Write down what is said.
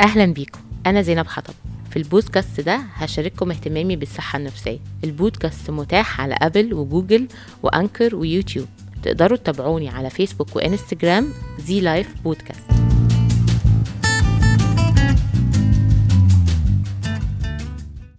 أهلا بيكم. أنا زينب حطب في البودكاست ده هشارككم اهتمامي بالصحة النفسية. البودكاست متاح على أبل وجوجل و Anchor ويوتيوب. تقدروا تتابعوني على فيسبوك وإنستجرام The Life Podcast.